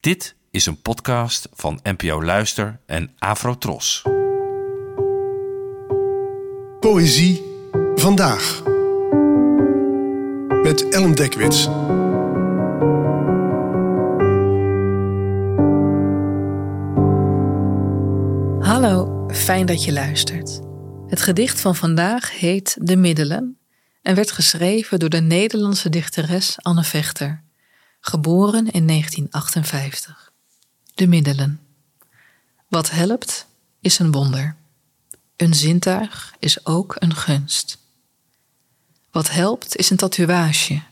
Dit is een podcast van NPO Luister en Afrotros. Poëzie vandaag. Met Ellen Dekwits. Hallo, fijn dat je luistert. Het gedicht van vandaag heet De Middelen en werd geschreven door de Nederlandse dichteres Anne Vechter, geboren in 1958. De Middelen. Wat helpt, is een wonder. Een zintuig is ook een gunst. Wat helpt, is een tatoeage.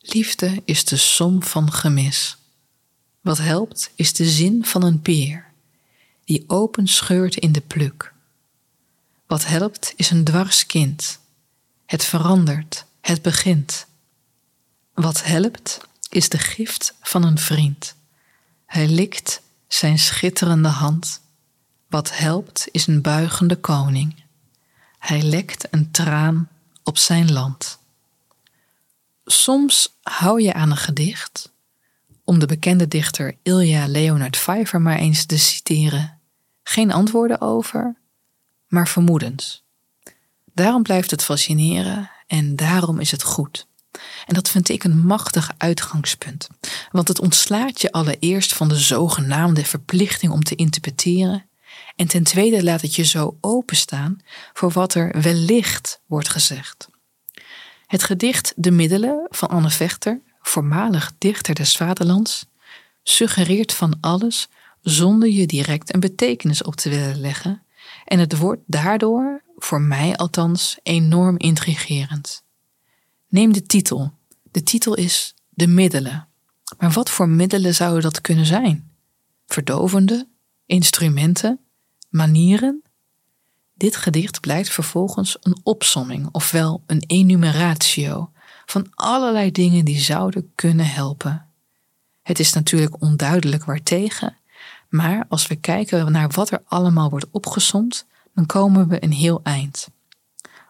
Liefde is de som van gemis. Wat helpt, is de zin van een peer, die open scheurt in de pluk. Wat helpt, is een dwars kind. Het verandert, het begint. Wat helpt, is de gift van een vriend. Hij likt zijn schitterende hand. Wat helpt, is een buigende koning. Hij lekt een traan op zijn land. Soms hou je aan een gedicht, om de bekende dichter Ilja Leonard Pfeiffer maar eens te citeren. Geen antwoorden over, maar vermoedens. Daarom blijft het fascineren en daarom is het goed. En dat vind ik een machtig uitgangspunt, want het ontslaat je allereerst van de zogenaamde verplichting om te interpreteren, en ten tweede laat het je zo openstaan voor wat er wellicht wordt gezegd. Het gedicht De Middelen van Anne Vechter, voormalig dichter des Vaderlands, suggereert van alles zonder je direct een betekenis op te willen leggen, en het wordt daardoor, voor mij althans, enorm intrigerend. Neem de titel. De titel is De Middelen. Maar wat voor middelen zouden dat kunnen zijn? Verdovende? Instrumenten? Manieren? Dit gedicht blijkt vervolgens een opsomming, ofwel een enumeratio, van allerlei dingen die zouden kunnen helpen. Het is natuurlijk onduidelijk waartegen, maar als we kijken naar wat er allemaal wordt opgesomd, dan komen we een heel eind.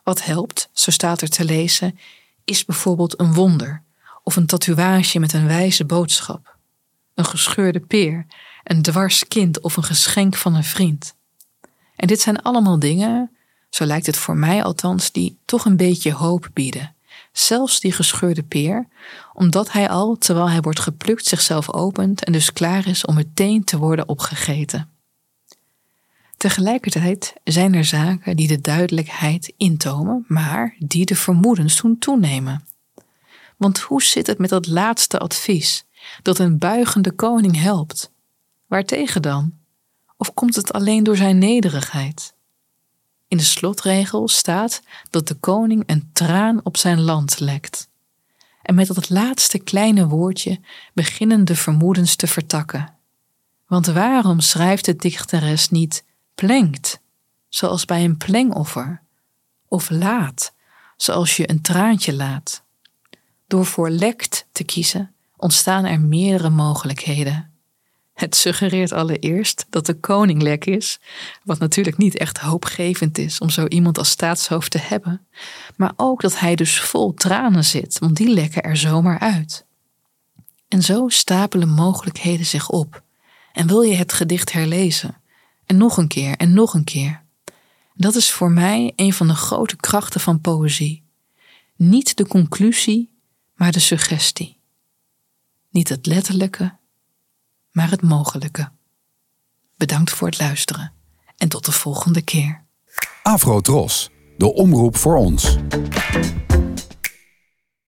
Wat helpt, zo staat er te lezen, is bijvoorbeeld een wonder of een tatoeage met een wijze boodschap, een gescheurde peer, een dwars kind of een geschenk van een vriend. En dit zijn allemaal dingen, zo lijkt het voor mij althans, die toch een beetje hoop bieden. Zelfs die gescheurde peer, omdat hij al, terwijl hij wordt geplukt, zichzelf opent en dus klaar is om meteen te worden opgegeten. Tegelijkertijd zijn er zaken die de duidelijkheid intomen, maar die de vermoedens doen toenemen. Want hoe zit het met dat laatste advies, dat een buigende koning helpt? Waartegen dan? Of komt het alleen door zijn nederigheid? In de slotregel staat dat de koning een traan op zijn land lekt. En met dat laatste kleine woordje beginnen de vermoedens te vertakken. Want waarom schrijft de dichteres niet plengt, zoals bij een plengoffer, of laat, zoals je een traantje laat? Door voor lekt te kiezen ontstaan er meerdere mogelijkheden. Het suggereert allereerst dat de koning lek is, wat natuurlijk niet echt hoopgevend is om zo iemand als staatshoofd te hebben, maar ook dat hij dus vol tranen zit, want die lekken er zomaar uit. En zo stapelen mogelijkheden zich op. En wil je het gedicht herlezen? En nog een keer en nog een keer. Dat is voor mij een van de grote krachten van poëzie. Niet de conclusie, maar de suggestie. Niet het letterlijke, maar het mogelijke. Bedankt voor het luisteren en tot de volgende keer. Afro Tros, de omroep voor ons.